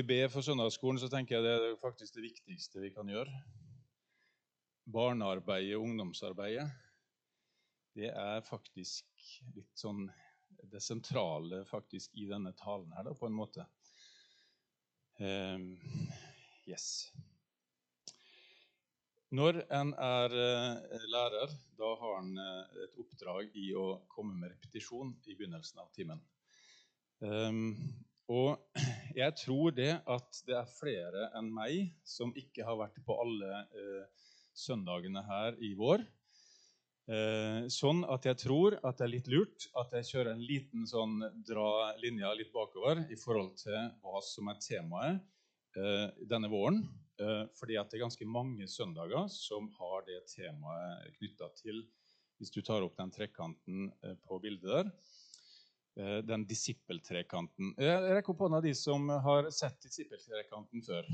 vi ber for søndagsskolen, så tenker jeg det er faktisk det viktigste vi kan gjøre. Barnearbeidet og ungdomsarbeidet, det er faktisk litt sånn det sentrale faktisk i denne talen her, da, på en måte. Um, yes. Når en er uh, lærer, da har en uh, et oppdrag i å komme med repetisjon i begynnelsen av timen. Um, og jeg tror det at det er flere enn meg som ikke har vært på alle eh, søndagene her i vår. Eh, sånn at jeg tror at det er litt lurt at jeg kjører en liten sånn dra linja litt bakover i forhold til hva som er temaet eh, denne våren. Eh, fordi at det er ganske mange søndager som har det temaet knytta til Hvis du tar opp den trekanten eh, på bildet der. Eh, den disippeltrekanten. Jeg rekker opp hånda de som har sett disippeltrekanten før.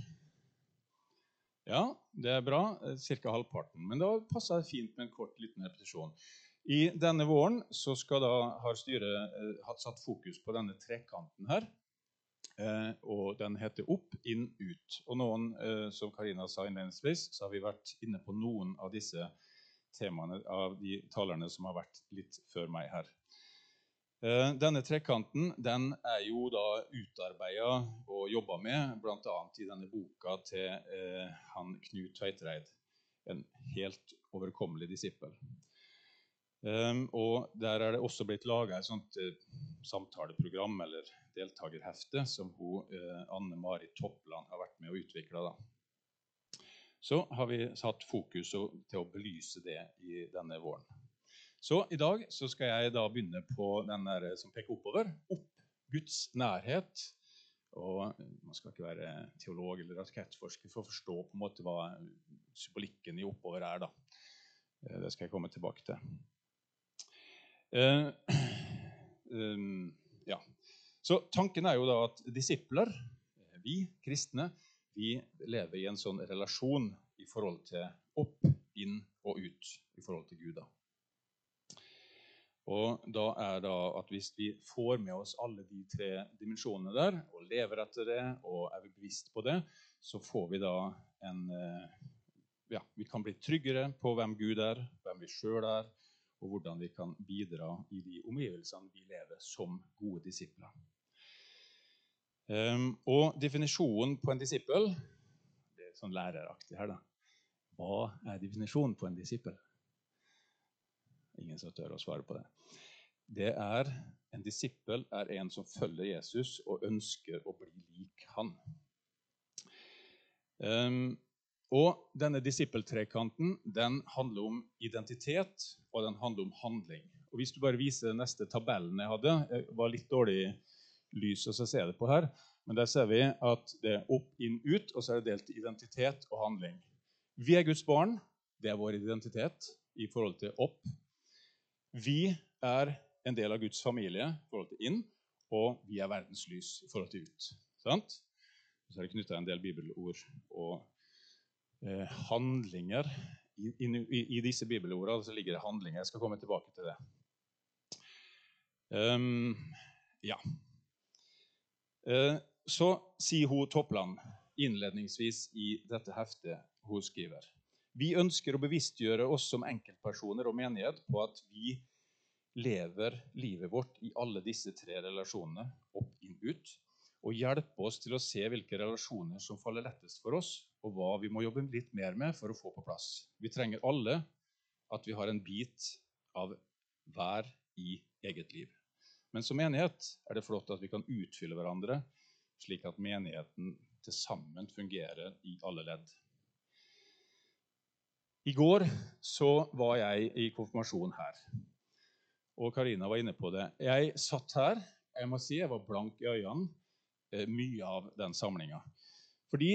Ja, det er bra. Ca. halvparten. Men da passer det fint med en kort liten repetisjon. I denne våren da, har styret eh, satt fokus på denne trekanten her. Eh, og den heter opp, inn, ut. Og noen, eh, som Karina sa innledningsvis, så har vi vært inne på noen av disse temaene av de talerne som har vært litt før meg her. Eh, denne trekanten den er jo da utarbeida og jobba med bl.a. i denne boka til eh, han Knut Tveitreid. En helt overkommelig disippel. Um, og Der er det også blitt laga et sånt eh, samtaleprogram eller deltakerhefte som hun, eh, Anne Mari Toppland har vært med å utvikle. Så har vi satt fokus til å belyse det i denne våren. Så i dag så skal jeg da begynne på den der som peker oppover. Opp Guds nærhet. Og Man skal ikke være teolog eller rakettforsker for å forstå på en måte hva symbolikken i oppover er. da. Eh, det skal jeg komme tilbake til. Uh, um, ja. Så tanken er jo da at disipler, vi kristne, vi lever i en sånn relasjon i forhold til opp, inn og ut i forhold til Gud. da. Og da er det at Hvis vi får med oss alle de tre dimensjonene der, og lever etter det og er bevisst på det, så får vi da en eh, ja, Vi kan bli tryggere på hvem Gud er, hvem vi sjøl er, og hvordan vi kan bidra i de omgivelsene vi lever som gode disipler. Um, og definisjonen på en disippel Det er sånn læreraktig her, da. Hva er definisjonen på en disippel? Ingen som tør å svare på det. Det er En disippel er en som følger Jesus og ønsker å bli lik han. Um, og denne disippeltrekanten den handler om identitet, og den handler om handling. Og Hvis du bare viser den neste tabellen jeg hadde Det var litt dårlig lys å se det på her. Men der ser vi at det er opp, inn, ut, og så er det delt identitet og handling. Vi er Guds barn. Det er vår identitet i forhold til opp, vi er en del av Guds familie i forhold til inn, og vi er verdens lys i forhold til ut. Sant? Så er det knytta en del bibelord og eh, handlinger. I, i, I, disse bibelordene ligger det handlinger. Jeg skal komme tilbake til det. Um, ja. Eh, så sier hun Toppland innledningsvis i dette heftet hun skriver. Vi ønsker å bevisstgjøre oss som enkeltpersoner og menighet på at vi lever livet vårt i alle disse tre relasjonene, opp, inn, ut, og hjelpe oss til å se hvilke relasjoner som faller lettest for oss, og hva vi må jobbe litt mer med for å få på plass. Vi trenger alle at vi har en bit av hver i eget liv. Men som menighet er det flott at vi kan utfylle hverandre, slik at menigheten til sammen fungerer i alle ledd. I går så var jeg i konfirmasjon her. Og Karina var inne på det. Jeg satt her. Jeg må si jeg var blank i øynene eh, mye av den samlinga. Fordi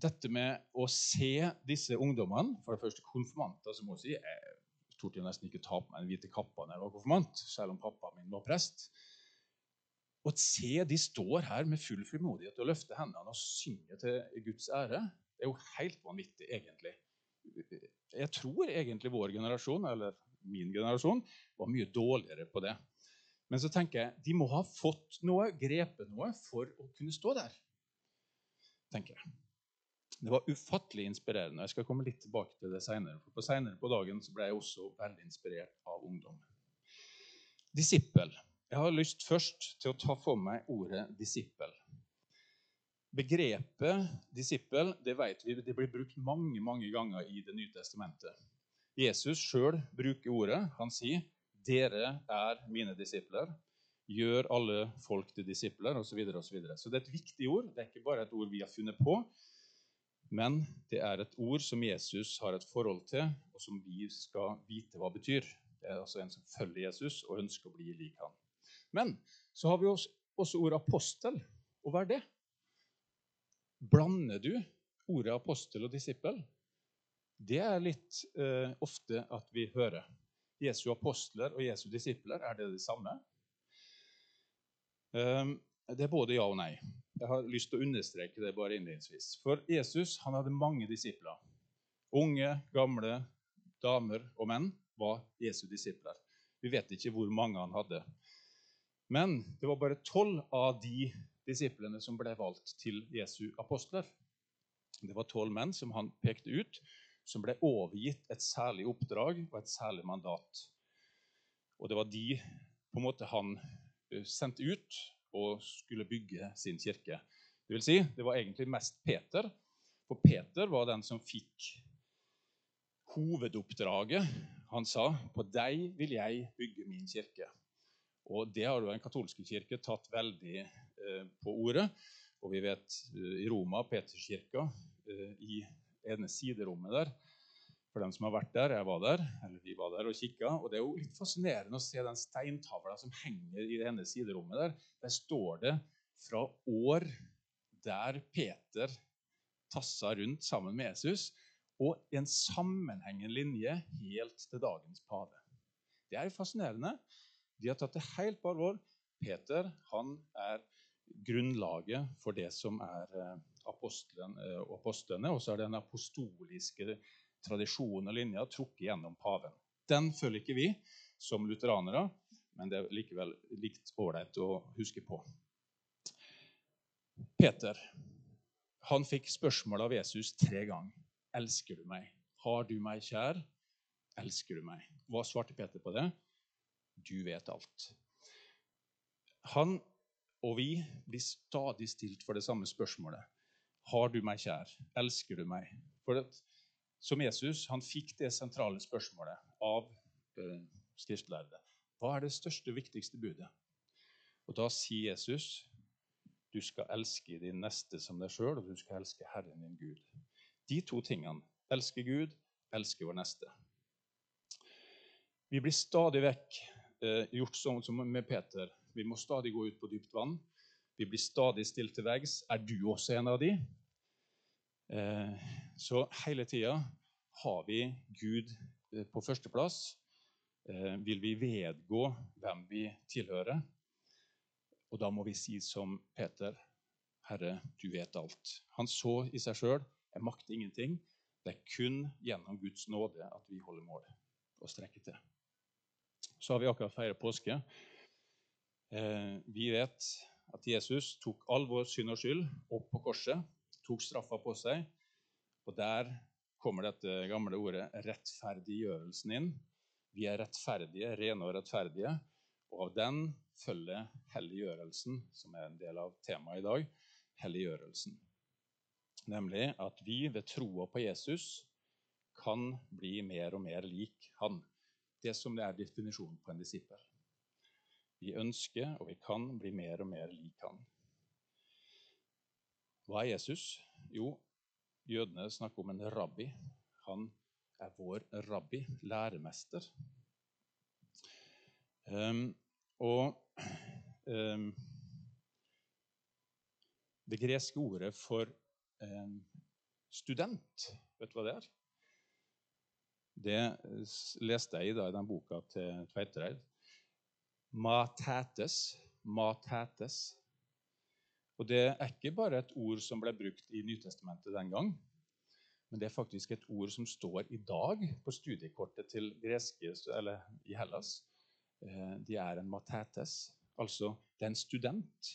dette med å se disse ungdommene For det første konfirmanter, som må jeg si jeg torde nesten ikke ta på meg den hvite kappa når jeg var konfirmant, selv om pappa min var prest. Å se de står her med full frimodighet og løfter hendene og synger til Guds ære, det er jo helt vanvittig, egentlig jeg tror egentlig vår generasjon, eller min generasjon, var mye dårligere på det. Men så tenker jeg de må ha fått noe, grepet noe, for å kunne stå der. tenker jeg. Det var ufattelig inspirerende. Jeg skal komme litt tilbake til det senere. For på Senere på dagen så ble jeg også veldig inspirert av ungdom. Disippel. Jeg har lyst først til å ta for meg ordet disippel. Begrepet disippel det vet vi, det blir brukt mange mange ganger i Det nye testamentet. Jesus sjøl bruker ordet. Han sier, 'Dere er mine disipler'. Gjør alle folk til disipler, osv. Så, videre, og så, videre. så det er et viktig ord. Det er ikke bare et ord vi har funnet på, men det er et ord som Jesus har et forhold til, og som vi skal vite hva betyr. Det er altså en som følger Jesus og ønsker å bli lik ham. Men så har vi også ordet apostel. Og hva er det? Blander du ordet apostel og disippel? Det er litt eh, ofte at vi hører. Jesu apostler og Jesu disipler, er det det samme? Um, det er både ja og nei. Jeg har lyst til å understreke det bare innledningsvis. For Jesus han hadde mange disipler. Unge, gamle, damer og menn var Jesu disipler. Vi vet ikke hvor mange han hadde. Men det var bare tolv av de disiplene som ble valgt til Jesu apostler. Det var tolv menn som han pekte ut, som ble overgitt et særlig oppdrag og et særlig mandat. Og det var de på en måte han eh, sendte ut og skulle bygge sin kirke. Det vil si, det var egentlig mest Peter, for Peter var den som fikk hovedoppdraget. Han sa, 'På deg vil jeg bygge min kirke'. Og det har jo den katolske kirke tatt veldig på ordet. Og vi vet eh, i Roma, Peterskirka, eh, i ene siderommet der For dem som har vært der, jeg var der, eller vi var der og kikka. Og det er jo litt fascinerende å se den steintavla som henger i det ene siderommet der. Der står det fra år der Peter tassa rundt sammen med Jesus, og en sammenhengende linje helt til dagens pave. Det er jo fascinerende. De har tatt det helt på alvor. Peter han er grunnlaget for det som er eh, eh, apostlene. Og så er den apostoliske tradisjonen og linja trukket gjennom paven. Den følger ikke vi som lutheranere, men det er likevel likt ålreit å huske på. Peter han fikk spørsmål av Jesus tre ganger. 'Elsker du meg?' 'Har du meg kjær?' 'Elsker du meg?' Hva svarte Peter på det? Du vet alt. Han og vi blir stadig stilt for det samme spørsmålet. Har du meg kjær? Elsker du meg? For at, som Jesus han fikk det sentrale spørsmålet av eh, skriftlærde. Hva er det største viktigste budet? Og Da sier Jesus du skal elske din neste som deg sjøl, og du skal elske Herren din Gud. De to tingene, elske Gud, elske vår neste. Vi blir stadig vekk eh, gjort sånn som med Peter. Vi må stadig gå ut på dypt vann. Vi blir stadig stilt til veggs. Er du også en av de? Eh, så hele tida har vi Gud eh, på førsteplass. Eh, vil vi vedgå hvem vi tilhører? Og da må vi si som Peter, Herre, du vet alt. Han så i seg sjøl jeg makter ingenting. Det er kun gjennom Guds nåde at vi holder mål og strekker til. Så har vi akkurat feiret påske. Eh, vi vet at Jesus tok all vår synd og skyld opp på korset, tok straffa på seg. Og der kommer dette gamle ordet 'rettferdiggjørelsen' inn. Vi er rettferdige, rene og rettferdige. Og av den følger helliggjørelsen, som er en del av temaet i dag. Helliggjørelsen. Nemlig at vi ved troa på Jesus kan bli mer og mer lik han det som er definisjonen på en disippel. Vi ønsker og vi kan bli mer og mer lik han. Hva er Jesus? Jo, jødene snakker om en rabbi. Han er vår rabbi, læremester. Um, og um, det greske ordet for um, student, vet du hva det er? Det leste jeg i, da, i den boka til Tveitereid. Mathetes. Matetes. Og det er ikke bare et ord som ble brukt i Nytestamentet den gang, men det er faktisk et ord som står i dag på studiekortet til greske, eller i Hellas. Eh, de er en matetes, altså det er en student.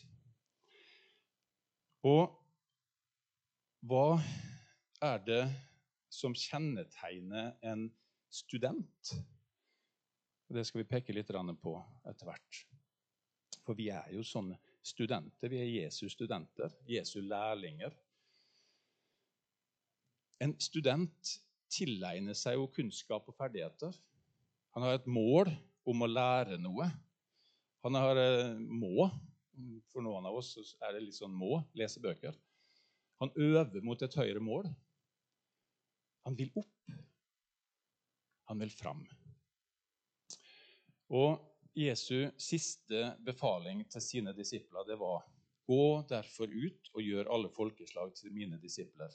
Og hva er det som kjennetegner en student? Det skal vi peke litt på etter hvert. For vi er jo sånne studenter. Vi er Jesu studenter, Jesu lærlinger. En student tilegner seg jo kunnskap og ferdigheter. Han har et mål om å lære noe. Han har eh, må. For noen av oss er det litt sånn må lese bøker. Han øver mot et høyere mål. Han vil opp. Han vil fram. Og Jesu siste befaling til sine disipler det var Gå derfor ut og gjør alle folkeslag til mine disipler.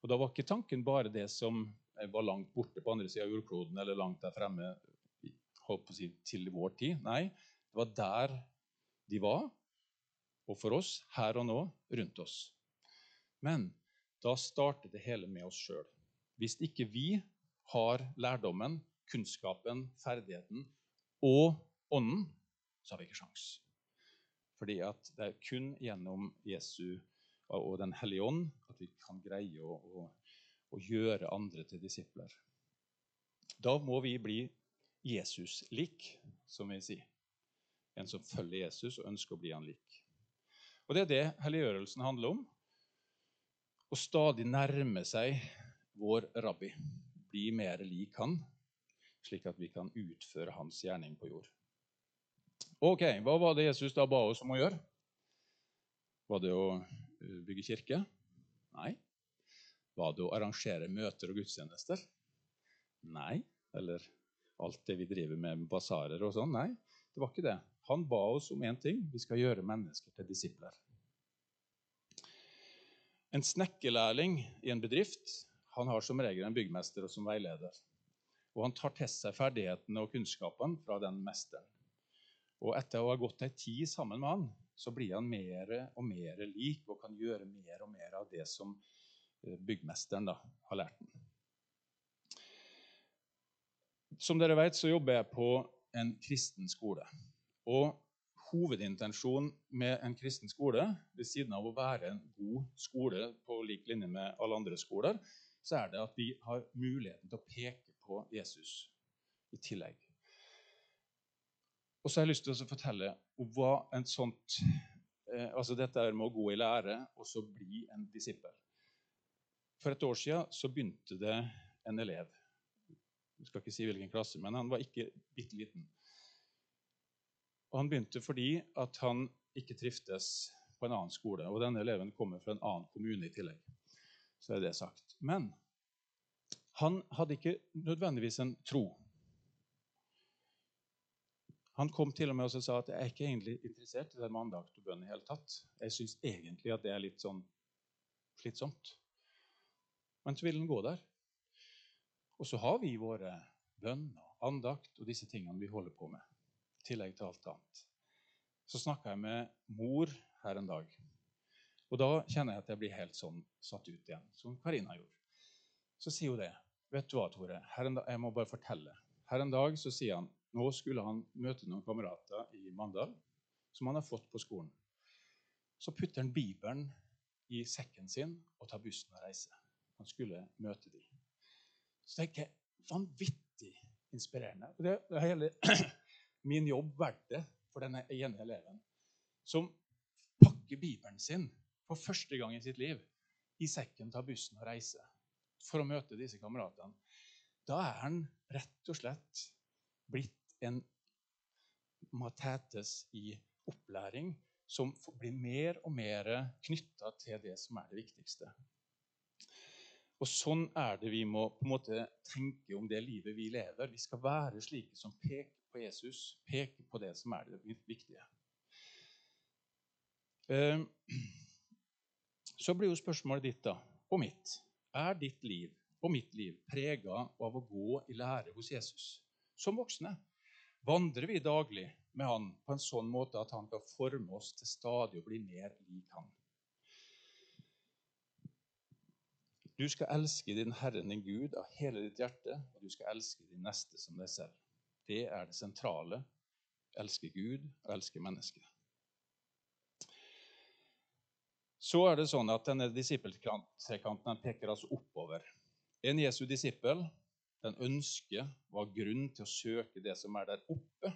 Og Da var ikke tanken bare det som var langt borte på andre sida av jordkloden eller langt der fremme si, til vår tid. Nei, det var der de var, og for oss her og nå rundt oss. Men da starter det hele med oss sjøl. Hvis ikke vi har lærdommen, kunnskapen, ferdigheten og Ånden, så har vi ikke sjans. Fordi at det er kun gjennom Jesu og Den hellige ånd at vi kan greie å, å, å gjøre andre til disipler. Da må vi bli Jesus-lik, som vi sier. En som følger Jesus og ønsker å bli han lik. Og Det er det helliggjørelsen handler om. Å stadig nærme seg vår rabbi. Bli mer lik han slik at vi kan utføre hans gjerning på jord. Ok, Hva var det Jesus da ba oss om å gjøre? Var det å eh, bygge kirke? Nei. Var det å arrangere møter og gudstjenester? Nei. Eller alt det vi driver med basarer og sånn? Nei, det var ikke det. Han ba oss om én ting. Vi skal gjøre mennesker til disipler. En snekkerlærling i en bedrift han har som regel en byggmester og som veileder. Og han tar til seg ferdighetene og kunnskapen fra den mesteren. Og etter å ha gått ei tid sammen med han, så blir han mer og mer lik og kan gjøre mer og mer av det som eh, byggmesteren da, har lært ham. Som dere vet, så jobber jeg på en kristen skole. Og hovedintensjonen med en kristen skole, ved siden av å være en god skole på lik linje med alle andre skoler, så er det at vi har muligheten til å peke på Jesus i tillegg. Og så har jeg lyst til å fortelle om hva en sånt eh, altså Dette med å gå i lære og så bli en disippel. For et år siden så begynte det en elev. Jeg skal ikke si hvilken klasse, men han var ikke bitte liten. Og han begynte fordi at han ikke triftes på en annen skole. Og denne eleven kommer fra en annen kommune i tillegg. Så er det sagt. Men han hadde ikke nødvendigvis en tro. Han kom til og med og sa at jeg er ikke egentlig interessert i den med andakt og bønn. i hele tatt. Jeg syns egentlig at det er litt sånn slitsomt. Men så vil han gå der. Og så har vi våre bønn og andakt og disse tingene vi holder på med. I tillegg til alt annet. Så snakka jeg med mor her en dag. Og da kjenner jeg at jeg blir helt sånn satt ut igjen, som Karina gjorde. Så sier hun det. Vet du hva, Tore? En, jeg må bare fortelle. Her en dag så sier han nå skulle han møte noen kamerater i Mandal som han har fått på skolen. Så putter han Bibelen i sekken sin og tar bussen og reiser. Han skulle møte dem. Så tenker jeg vanvittig inspirerende. Det er hele min jobb verdt det for denne ene eleven som pakker Bibelen sin for første gang i sitt liv i sekken, tar bussen og reiser for å møte disse kameratene, da er han rett og slett blitt en matetes i opplæring som blir mer og mer knytta til det som er det viktigste. Og Sånn er det vi må på en måte tenke om det livet vi lever. Vi skal være slike som peker på Jesus, peker på det som er det viktige. Ehm, så blir jo spørsmålet ditt da, og mitt er ditt liv og mitt liv prega av å gå i lære hos Jesus? Som voksne vandrer vi daglig med Han på en sånn måte at Han kan forme oss til stadig å bli mer lik Han. Du skal elske din Herren din Gud av hele ditt hjerte, og du skal elske din neste som deg selv. Det er det sentrale. Elske Gud og elske mennesket. Så er det sånn at denne disippeltrekanten peker altså oppover. En Jesu disippel den ønsker hva grunn til å søke det som er der oppe.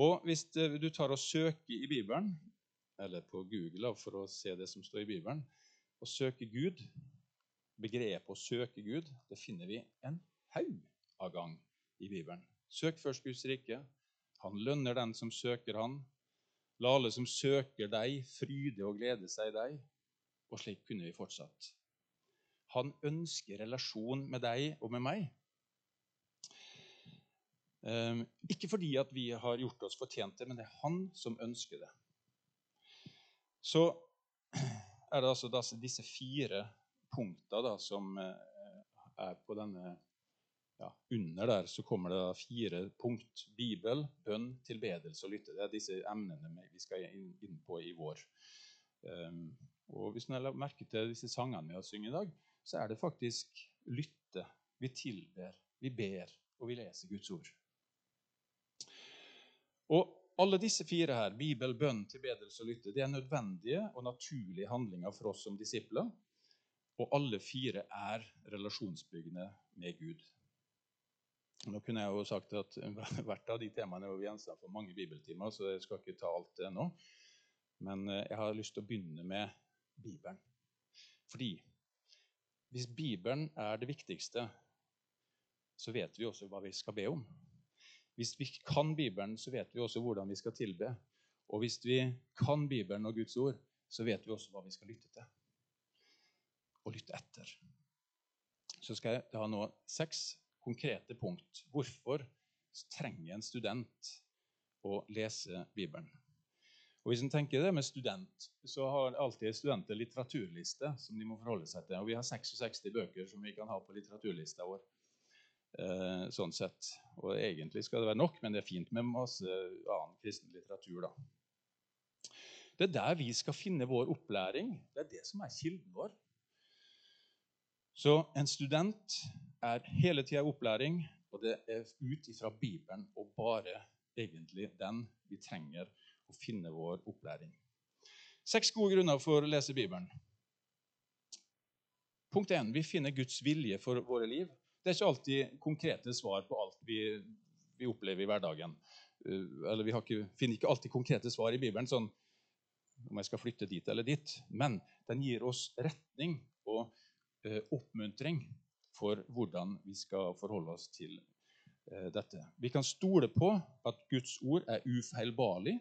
Og hvis du tar og søker i Bibelen, eller på Google for å se det som står i Bibelen, og søker Gud Begrepet å søke Gud det finner vi en haug av gang i Bibelen. Søk først Guds rike. Han lønner den som søker Han. La alle som søker deg, fryde og glede seg i deg. Og slik kunne vi fortsatt. Han ønsker relasjon med deg og med meg. Um, ikke fordi at vi har gjort oss fortjent det, men det er han som ønsker det. Så er det altså disse fire punktene som eh, er på denne ja, Under der så kommer det fire punkt. Bibel, bønn, tilbedelse og lytte. Det er disse emnene vi skal inn på i vår. Um, og Hvis man har merke til disse sangene vi har syngt i dag, så er det faktisk lytte. Vi tilber, vi ber, og vi leser Guds ord. Og alle disse fire her, Bibel, bønn, tilbedelse og lytte, det er nødvendige og naturlige handlinger for oss som disipler. Og alle fire er relasjonsbyggende med Gud. Nå kunne jeg jo sagt at Hvert av de temaene jo gjenstand for mange bibeltimer, så jeg skal ikke ta alt det nå. Men eh, jeg har lyst til å begynne med Bibelen. Fordi hvis Bibelen er det viktigste, så vet vi også hva vi skal be om. Hvis vi kan Bibelen, så vet vi også hvordan vi skal tilbe. Og hvis vi kan Bibelen og Guds ord, så vet vi også hva vi skal lytte til. Og lytte etter. Så skal jeg ha nå seks konkrete punkt. Hvorfor trenger en student å lese Bibelen? Og Hvis en tenker det med student, så har alltid studenter litteraturliste som de må forholde seg til. Og Vi har 66 bøker som vi kan ha på litteraturlista vår. Eh, sånn sett. Og Egentlig skal det være nok, men det er fint med masse annen kristen litteratur. da. Det er der vi skal finne vår opplæring. Det er det som er kilden vår. Så en student er hele tida opplæring, og det er ut ifra Bibelen og bare egentlig den vi trenger å finne vår opplæring. Seks gode grunner for å lese Bibelen. Punkt 1. Vi finner Guds vilje for våre liv. Det er ikke alltid konkrete svar på alt vi, vi opplever i hverdagen. Uh, eller Vi ikke, finner ikke alltid konkrete svar i Bibelen, sånn om jeg skal flytte dit eller dit. Men den gir oss retning og uh, oppmuntring for hvordan vi skal forholde oss til eh, dette. Vi kan stole på at Guds ord er ufeilbarlig.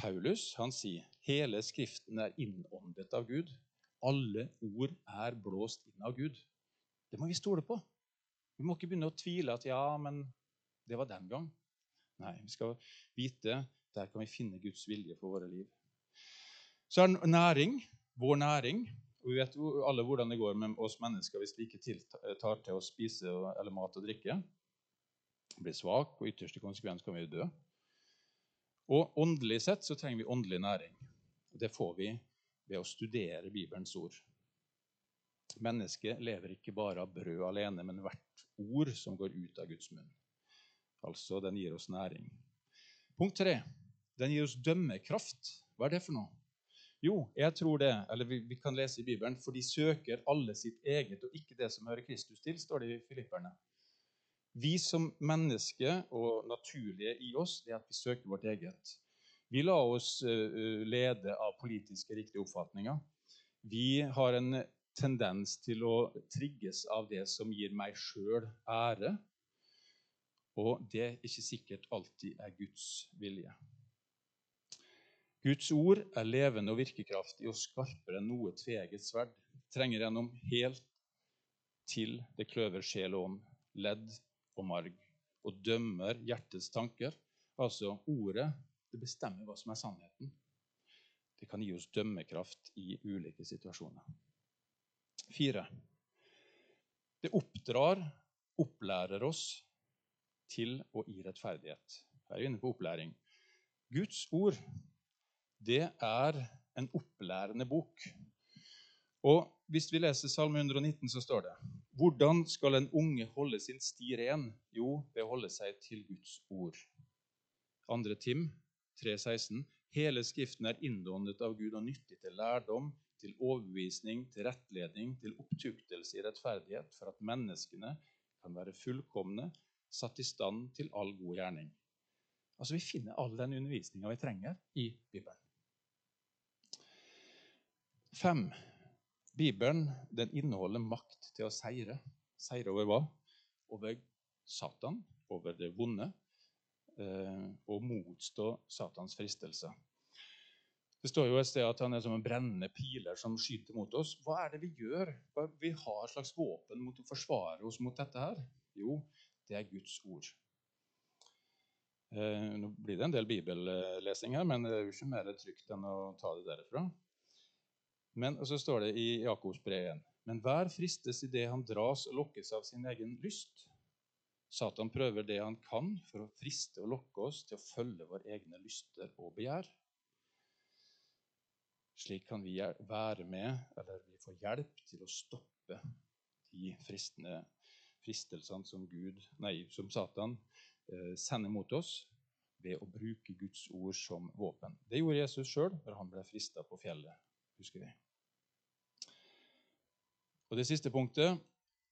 Paulus han sier hele Skriften er innåndet av Gud. Alle ord er blåst inn av Gud. Det må vi stole på. Vi må ikke begynne å tvile at ja, men det var den gang. Nei, vi skal vite der kan vi finne Guds vilje for våre liv. Så er næring, vår næring, og Vi vet alle hvordan det går med oss mennesker hvis vi ikke tar til å spise eller mat og drikke. Blir svak, og ytterste konsekvens kan vi dø. Og Åndelig sett så trenger vi åndelig næring. Det får vi ved å studere Bibelens ord. Mennesket lever ikke bare av brød alene, men hvert ord som går ut av Guds munn. Altså, den gir oss næring. Punkt tre. Den gir oss dømmekraft. Hva er det for noe? Jo, jeg tror det, eller vi, vi, kan lese i Bibelen, for de søker alle sitt eget og ikke det som hører Kristus til, står det i Filipperne. Vi som mennesker og naturlige i oss, det er at vi søker vårt eget. Vi lar oss uh, lede av politiske riktige oppfatninger. Vi har en tendens til å trigges av det som gir meg sjøl ære. Og det er ikke sikkert alltid er Guds vilje. Guds ord er levende og virkekraftig og skarpere enn noe tveegget sverd. Trenger gjennom helt til det kløver sjel og ånd, ledd og marg, og dømmer hjertets tanker. Altså ordet det bestemmer hva som er sannheten. Det kan gi oss dømmekraft i ulike situasjoner. Fire. Det oppdrar, opplærer oss til å gi rettferdighet. Her er vi inne på opplæring. Guds ord det er en opplærende bok. Og Hvis vi leser Salme 119, så står det Hvordan skal en unge holde sin sti ren? Jo, ved å holde seg til Guds ord. 2. Tim 3,16. Hele Skriften er innåndet av Gud og nyttig til lærdom, til overbevisning, til rettledning, til opptuktelse i rettferdighet, for at menneskene kan være fullkomne, satt i stand til all god gjerning. Altså, Vi finner all den undervisninga vi trenger i Bibelen. Fem. Bibelen den inneholder makt til å seire. Seire over hva? Over Satan, over det vonde, Eh, og motstå Satans fristelse. Det står jo et sted at han er som en brennende piler som skyter mot oss. Hva er det vi gjør? Vi har et slags våpen mot å forsvare oss mot dette her? Jo, det er Guds ord. Eh, nå blir det en del bibellesing her, men det er jo ikke mer trygt enn å ta det derfra. Men, og så står det i Jakobs brev 1.: Men hver fristes i det han dras og lokkes av sin egen lyst. Satan prøver det han kan for å friste og lokke oss til å følge våre egne lyster og begjær. Slik kan vi være med, eller vi får hjelp til å stoppe de fristende fristelsene som, Gud, nei, som Satan eh, sender mot oss ved å bruke Guds ord som våpen. Det gjorde Jesus sjøl når han ble frista på fjellet, husker vi. Og Det siste punktet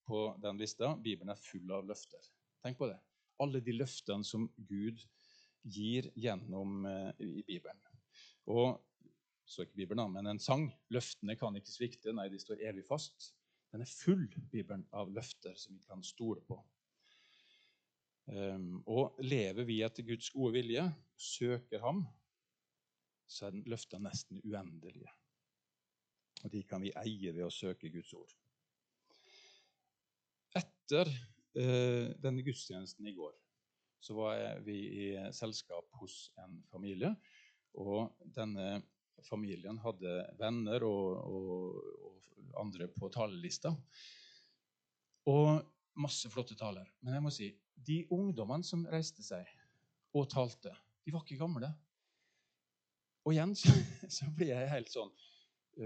på den lista Bibelen er full av løfter. Tenk på det. Alle de løftene som Gud gir gjennom uh, i Bibelen. Og så ikke Bibelen, men en sang. Løftene kan ikke svikte. Nei, de står evig fast. Den er full, Bibelen, av løfter som vi kan stole på. Um, og lever vi etter Guds gode vilje, søker Ham, så er løftene nesten uendelige. Og de kan vi eie ved å søke Guds ord. Etter Eh, denne gudstjenesten i går så var vi i selskap hos en familie. Og denne familien hadde venner og, og, og andre på talerlista. Og masse flotte taler. Men jeg må si, de ungdommene som reiste seg og talte, de var ikke gamle. Og igjen så, så blir jeg helt sånn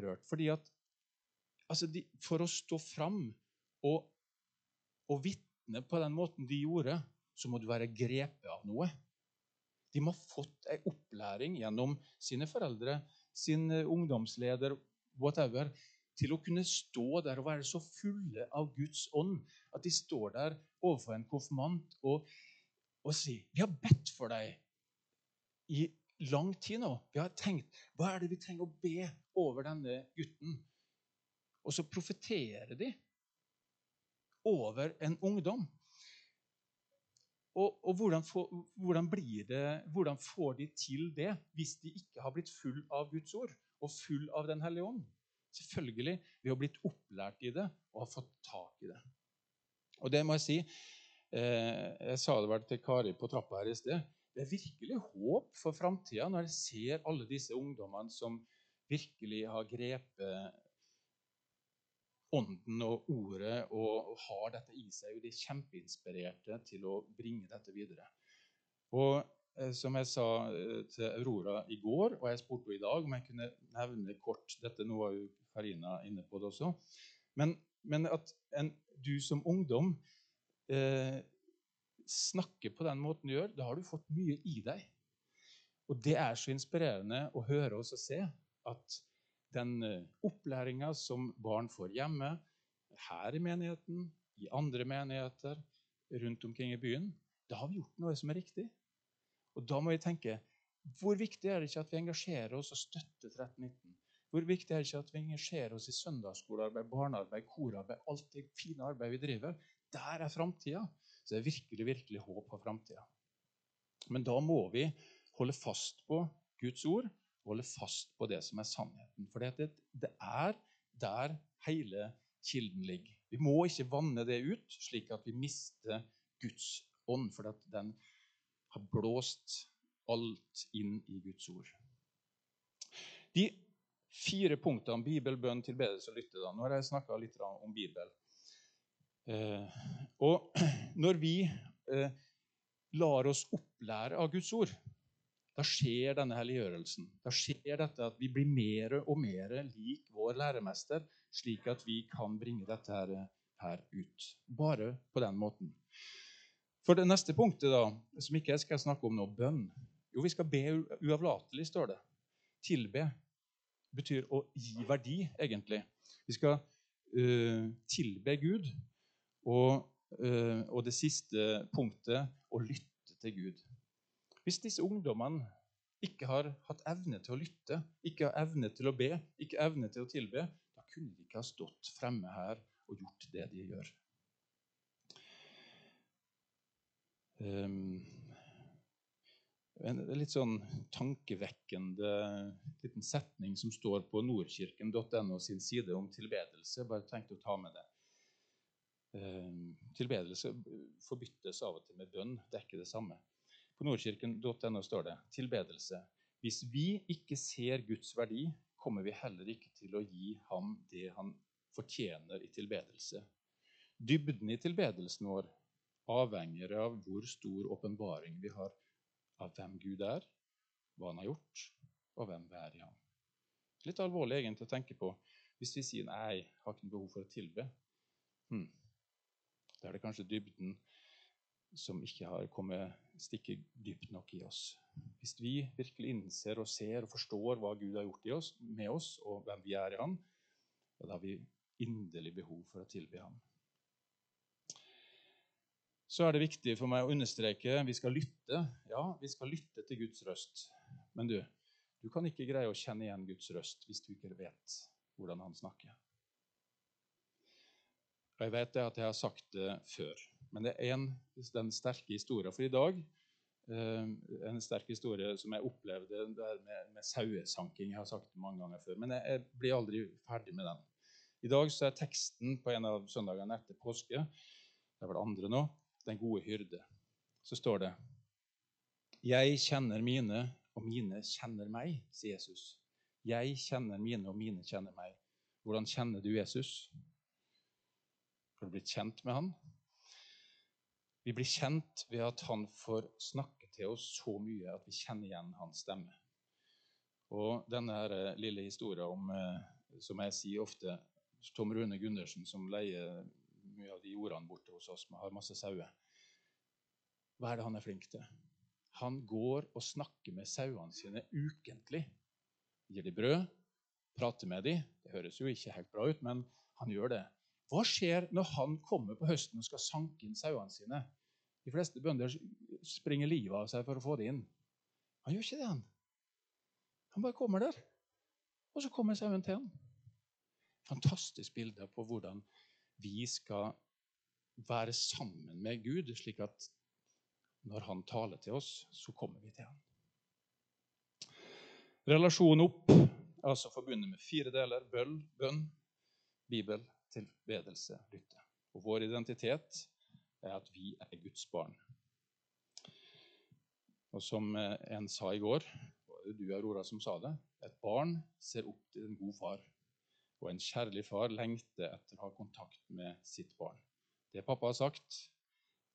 rørt. Fordi at altså de, For å stå fram og, og vitne på den måten de gjorde, så må du være grepet av noe. De må ha fått ei opplæring gjennom sine foreldre, sin ungdomsleder, whatever, til å kunne stå der og være så fulle av Guds ånd at de står der overfor en konfirmant og, og sier 'Vi har bedt for deg i lang tid nå.' Vi har tenkt 'Hva er det vi trenger å be over denne gutten?' Og så profeterer de over en ungdom. Og, og hvordan, får, hvordan, det, hvordan, får de til det hvis de ikke har blitt full av Guds ord og full av Den hellige ånd? Selvfølgelig ved å ha blitt opplært i det og ha fått tak i det. Og det må jeg si eh, Jeg sa det vel til Kari på trappa her i sted. Det er virkelig håp for framtida når jeg ser alle disse ungdommene som virkelig har grepet Ånden og Ordet og, har dette i seg. og De er kjempeinspirerte til å bringe dette videre. Og eh, Som jeg sa eh, til Aurora i går, og jeg spurte henne i dag om jeg kunne nevne kort dette, Nå var jo Karina inne på det også. Men, men at en, du som ungdom eh, snakker på den måten du gjør, da har du fått mye i deg. Og det er så inspirerende å høre oss og se at den eh, opplæringa som barn får hjemme, her i menigheten, i andre menigheter, rundt omkring i byen, da har vi gjort noe som er riktig. Og da må vi tenke hvor viktig er det ikke at vi engasjerer oss og støtter 1319? Hvor viktig er det ikke at vi engasjerer oss i søndagsskolearbeid, barnearbeid, korarbeid, alt det fine arbeidet vi driver? Der er framtida. Så det er virkelig, virkelig håp for framtida. Men da må vi holde fast på Guds ord holde fast på det som er sannheten. For det, det er der hele kilden ligger. Vi må ikke vanne det ut, slik at vi mister Guds ånd, for at den har blåst alt inn i Guds ord. De fire punktene Bibel, bønn, tilbedelse og lytte. Da. Nå har jeg snakka litt om Bibel. Eh, og når vi eh, lar oss opplære av Guds ord, da skjer denne helliggjørelsen. Da skjer dette at vi blir mer og mer lik vår læremester, slik at vi kan bringe dette her, her ut. Bare på den måten. For det neste punktet, da, som ikke jeg skal snakke om nå, bønn. Jo, vi skal be uavlatelig, står det. Tilbe betyr å gi verdi, egentlig. Vi skal uh, tilbe Gud. Og, uh, og, det siste punktet å lytte til Gud. Hvis disse ungdommene ikke har hatt evne til å lytte, ikke har evne til å be, ikke evne til å tilbe, da kunne de ikke ha stått fremme her og gjort det de gjør. Um, en litt sånn tankevekkende liten setning som står på nordkirken.no sin side om tilbedelse. Bare tenkte å ta med det. Um, tilbedelse forbyttes av og til med bønn. Det er ikke det samme. På nordkirken.no står det tilbedelse. Hvis vi ikke ser Guds verdi, kommer vi heller ikke til å gi ham det han fortjener i tilbedelse. Dybden i tilbedelsen vår avhenger av hvor stor åpenbaring vi har av hvem Gud er, hva han har gjort, og hvem vi er i ham. Litt alvorlig egentlig å tenke på hvis vi sier nei, har ikke noe behov for å tilbe. Hmm. Da er det kanskje dybden som ikke har kommet stikke dypt nok i oss. Hvis vi virkelig innser og ser og forstår hva Gud har gjort oss, med oss, og hvem vi er i Han, da har vi inderlig behov for å tilby Ham så er det viktig for meg å understreke vi skal lytte. Ja, vi skal lytte til Guds røst. Men du, du kan ikke greie å kjenne igjen Guds røst hvis du ikke vet hvordan han snakker. Og Jeg vet det at jeg har sagt det før, men det er en, den sterke historien for i dag. Eh, en sterk historie som jeg opplevde der med, med sauesanking. Jeg har sagt det mange ganger før, men jeg, jeg blir aldri ferdig med den. I dag så er teksten på en av søndagene etter påske. Det er vel andre nå den gode hyrde, så står det Jeg kjenner mine, og mine kjenner meg, sier Jesus. Jeg kjenner mine, og mine kjenner meg. Hvordan kjenner du Jesus? Har du blitt kjent med han? Vi blir kjent ved at han får snakke til oss så mye at vi kjenner igjen hans stemme. Og denne eh, lille historien om, eh, som jeg sier ofte, Tom Rune Gundersen, som leier mye av de jordene borte hos oss. Vi har masse sauer. Hva er det han er flink til? Han går og snakker med sauene sine ukentlig. Gir dem brød, prater med dem. Det høres jo ikke helt bra ut, men han gjør det. Hva skjer når han kommer på høsten og skal sanke inn sauene sine? De fleste bønder springer livet av seg for å få det inn. Han gjør ikke det, han. Han bare kommer der, og så kommer sauen til han. Fantastisk bilde på hvordan vi skal være sammen med Gud, slik at når han taler til oss, så kommer vi til ham. Relasjon opp altså forbundet med fire deler bøll, bønn, bibel, tilbedelse, lytte. Og vår identitet er at vi er Guds barn. Og som eh, en sa i går, du Aurora som sa det, et barn ser opp til en god far. Og en kjærlig far lengter etter å ha kontakt med sitt barn. Det pappa har sagt,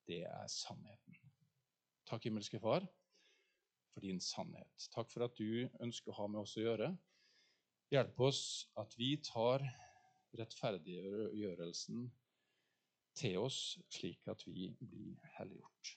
det er sannheten. Takk, himmelske Far, for din sannhet. Takk for at du ønsker å ha med oss å gjøre. Hjelp oss at vi tar rettferdiggjørelsen til oss, slik at vi blir helliggjort.